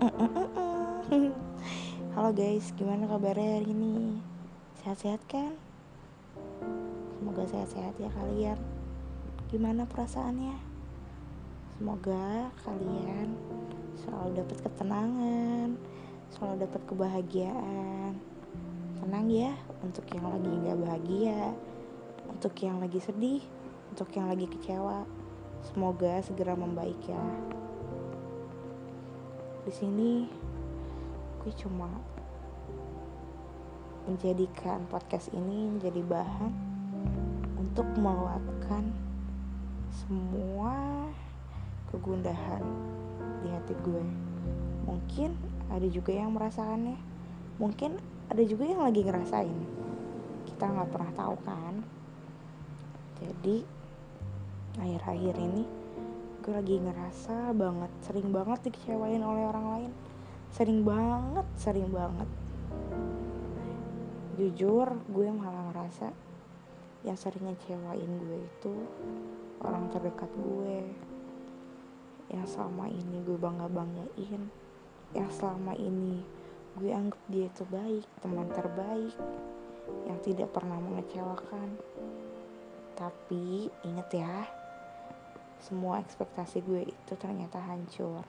Halo guys, gimana kabarnya hari ini? Sehat-sehat kan? Semoga sehat-sehat ya kalian. Gimana perasaannya? Semoga kalian selalu dapat ketenangan, selalu dapat kebahagiaan. Tenang ya untuk yang lagi nggak bahagia, untuk yang lagi sedih, untuk yang lagi kecewa. Semoga segera membaik ya di sini gue cuma menjadikan podcast ini menjadi bahan untuk meluapkan semua kegundahan di hati gue. Mungkin ada juga yang merasakannya. Mungkin ada juga yang lagi ngerasain. Kita nggak pernah tahu kan? Jadi akhir-akhir ini gue lagi ngerasa banget sering banget dikecewain oleh orang lain. Sering banget sering banget. Jujur gue malah ngerasa yang sering ngecewain gue itu orang terdekat gue. Yang selama ini gue bangga banggain yang selama ini gue anggap dia itu baik teman terbaik. Yang tidak pernah mengecewakan. Tapi inget ya semua ekspektasi gue itu ternyata hancur.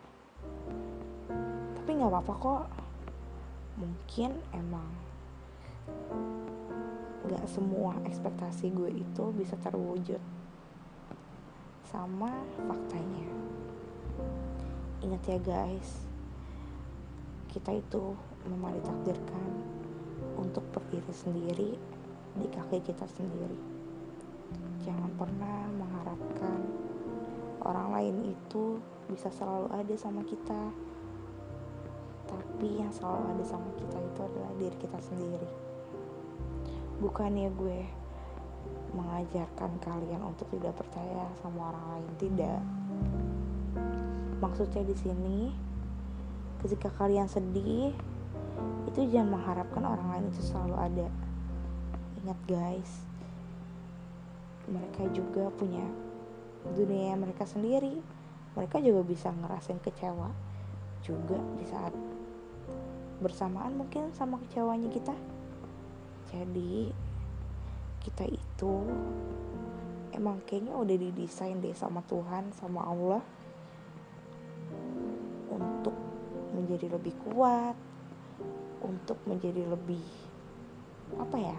Tapi nggak apa-apa kok. Mungkin emang nggak semua ekspektasi gue itu bisa terwujud sama faktanya. Ingat ya guys kita itu memang ditakdirkan untuk berdiri sendiri di kaki kita sendiri. Jangan pernah mengharapkan orang lain itu bisa selalu ada sama kita. Tapi yang selalu ada sama kita itu adalah diri kita sendiri. Bukannya gue mengajarkan kalian untuk tidak percaya sama orang lain tidak. Maksudnya di sini ketika kalian sedih itu jangan mengharapkan orang lain itu selalu ada. Ingat guys mereka juga punya dunia mereka sendiri. Mereka juga bisa ngerasain kecewa juga di saat bersamaan mungkin sama kecewanya kita. Jadi kita itu emang kayaknya udah didesain deh sama Tuhan sama Allah untuk menjadi lebih kuat untuk menjadi lebih apa ya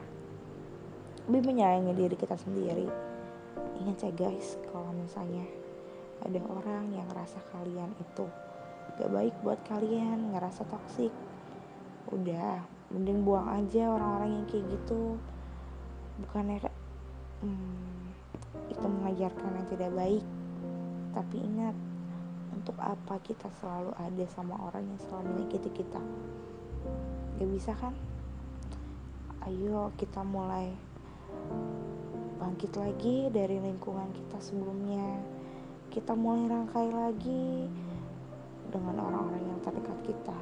lebih menyayangi diri kita sendiri ingat ya guys kalau misalnya ada orang yang ngerasa kalian itu gak baik buat kalian ngerasa toksik udah mending buang aja orang-orang yang kayak gitu. Bukannya hmm, itu mengajarkan yang tidak baik. Tapi ingat untuk apa kita selalu ada sama orang yang selalu menyakiti kita? Gak bisa kan? Ayo kita mulai bangkit lagi dari lingkungan kita sebelumnya. Kita mulai rangkai lagi dengan orang-orang yang terdekat kita.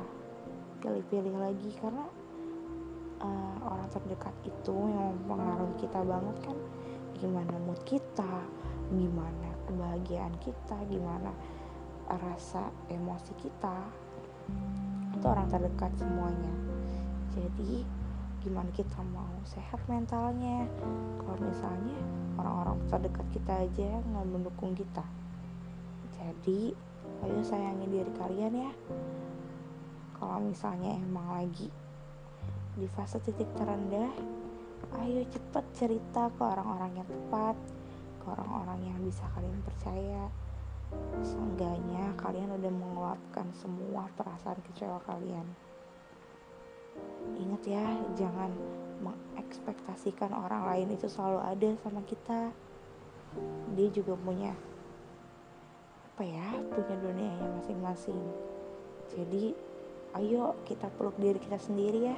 Pilih-pilih lagi karena uh, orang terdekat itu yang mempengaruhi kita banget kan. Gimana mood kita gimana kebahagiaan kita gimana rasa emosi kita. Itu orang terdekat semuanya. Jadi gimana kita mau sehat mentalnya. Kalau misalnya orang-orang terdekat kita aja nggak mendukung kita. Jadi ayo sayangi diri kalian ya. Kalau misalnya emang lagi di fase titik terendah ayo cepet cerita ke orang-orang yang tepat ke orang-orang yang bisa kalian percaya. Seenggaknya kalian udah mengeluapkan semua perasaan kecewa kalian ingat ya jangan mengekspektasikan orang lain itu selalu ada sama kita. Dia juga punya apa ya punya dunianya masing-masing. Jadi ayo kita peluk diri kita sendiri ya.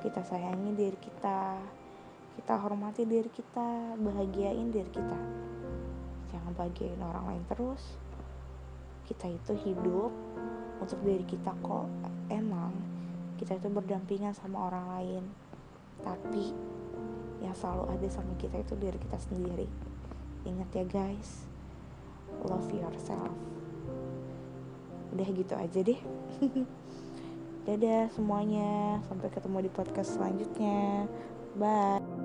Kita sayangi diri kita. Kita hormati diri kita. Bahagiain diri kita. Jangan bahagiain orang lain terus. Kita itu hidup untuk diri kita kok. Emang kita itu berdampingan sama orang lain. Tapi yang selalu ada sama kita itu diri kita sendiri. Ingat ya guys love yourself. Udah gitu aja deh. Dadah semuanya sampai ketemu di podcast selanjutnya. Bye